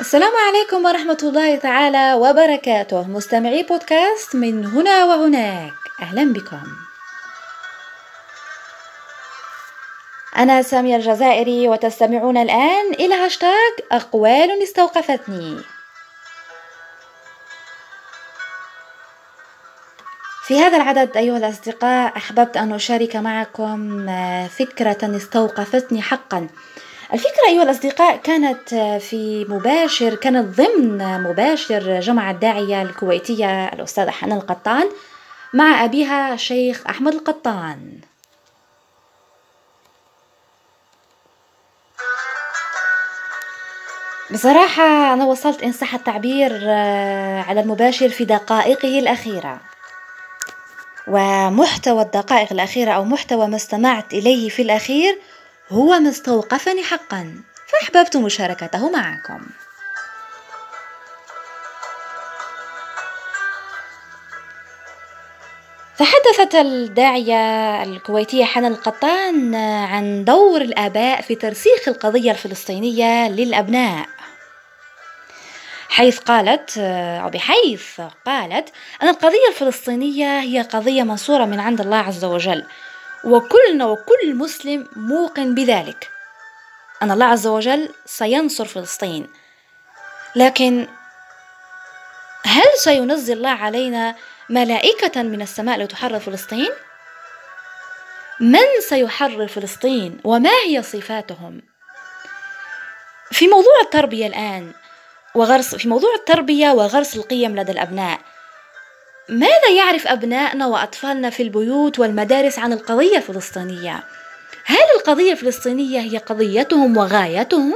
السلام عليكم ورحمة الله تعالى وبركاته. مستمعي بودكاست من هنا وهناك. أهلا بكم. أنا سامية الجزائري وتستمعون الآن إلى هاشتاغ أقوال استوقفتني. في هذا العدد أيها الأصدقاء أحببت أن أشارك معكم فكرة استوقفتني حقا. الفكرة أيها الأصدقاء كانت في مباشر كانت ضمن مباشر جمع الداعية الكويتية الأستاذة حنان القطان مع أبيها الشيخ أحمد القطان. بصراحة أنا وصلت إن صح التعبير آه، على المباشر في دقائقه الأخيرة. ومحتوى الدقائق الأخيرة أو محتوى ما استمعت إليه في الأخير هو ما استوقفني حقا فأحببت مشاركته معكم. تحدثت الداعية الكويتية حنان القطان عن دور الآباء في ترسيخ القضية الفلسطينية للأبناء. حيث قالت أو بحيث قالت أن القضية الفلسطينية هي قضية منصورة من عند الله عز وجل. وكلنا وكل مسلم موقن بذلك أن الله عز وجل سينصر فلسطين لكن هل سينزل الله علينا ملائكة من السماء لتحرر فلسطين؟ من سيحرر فلسطين وما هي صفاتهم؟ في موضوع التربية الآن وغرس في موضوع التربية وغرس القيم لدى الأبناء ماذا يعرف أبنائنا وأطفالنا في البيوت والمدارس عن القضية الفلسطينية؟ هل القضية الفلسطينية هي قضيتهم وغايتهم؟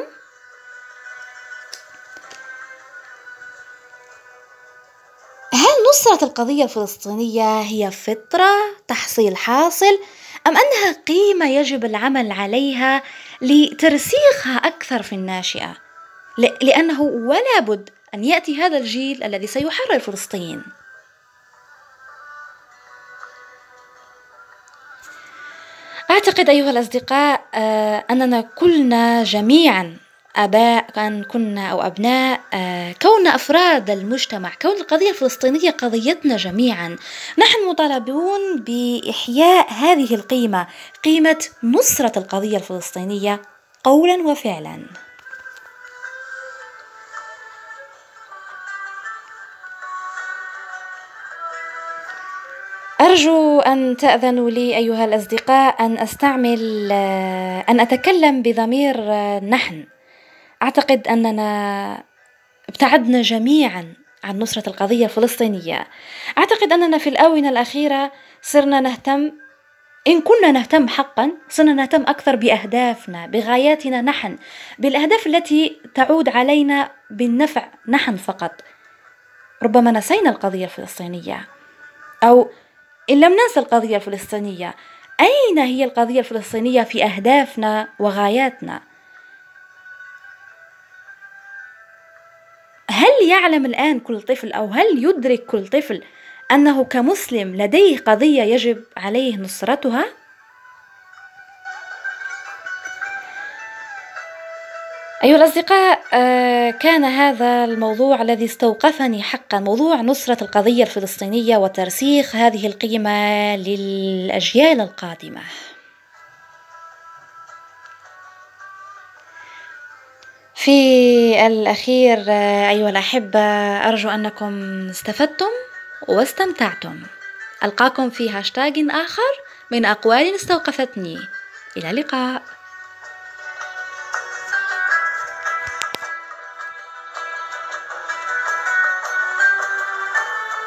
هل نصرة القضية الفلسطينية هي فطرة تحصيل حاصل أم أنها قيمة يجب العمل عليها لترسيخها أكثر في الناشئة؟ لأنه ولا بد أن يأتي هذا الجيل الذي سيحرر فلسطين. أعتقد أيها الأصدقاء آه، أننا كلنا جميعا آباء كان كنا أو أبناء آه، كوننا أفراد المجتمع كون القضية الفلسطينية قضيتنا جميعا نحن مطالبون بإحياء هذه القيمة قيمة نصرة القضية الفلسطينية قولا وفعلا. أرجو أن تأذنوا لي أيها الأصدقاء أن أستعمل آه، أن أتكلم بضمير آه، نحن. أعتقد أننا ابتعدنا جميعا عن نصرة القضية الفلسطينية. أعتقد أننا في الآونة الأخيرة صرنا نهتم إن كنا نهتم حقا صرنا نهتم أكثر بأهدافنا بغاياتنا نحن بالأهداف التي تعود علينا بالنفع نحن فقط. ربما نسينا القضية الفلسطينية. أو إن لم ننسى القضية الفلسطينية أين هي القضية الفلسطينية في أهدافنا وغاياتنا؟ هل يعلم الآن كل طفل أو هل يدرك كل طفل أنه كمسلم لديه قضية يجب عليه نصرتها؟ أيها الأصدقاء آه، كان هذا الموضوع الذي استوقفني حقا موضوع نصرة القضية الفلسطينية وترسيخ هذه القيمة للأجيال القادمة. في الأخير آه، أيها الأحبة أرجو أنكم استفدتم واستمتعتم. ألقاكم في هاشتاج آخر من أقوال استوقفتني. إلى اللقاء.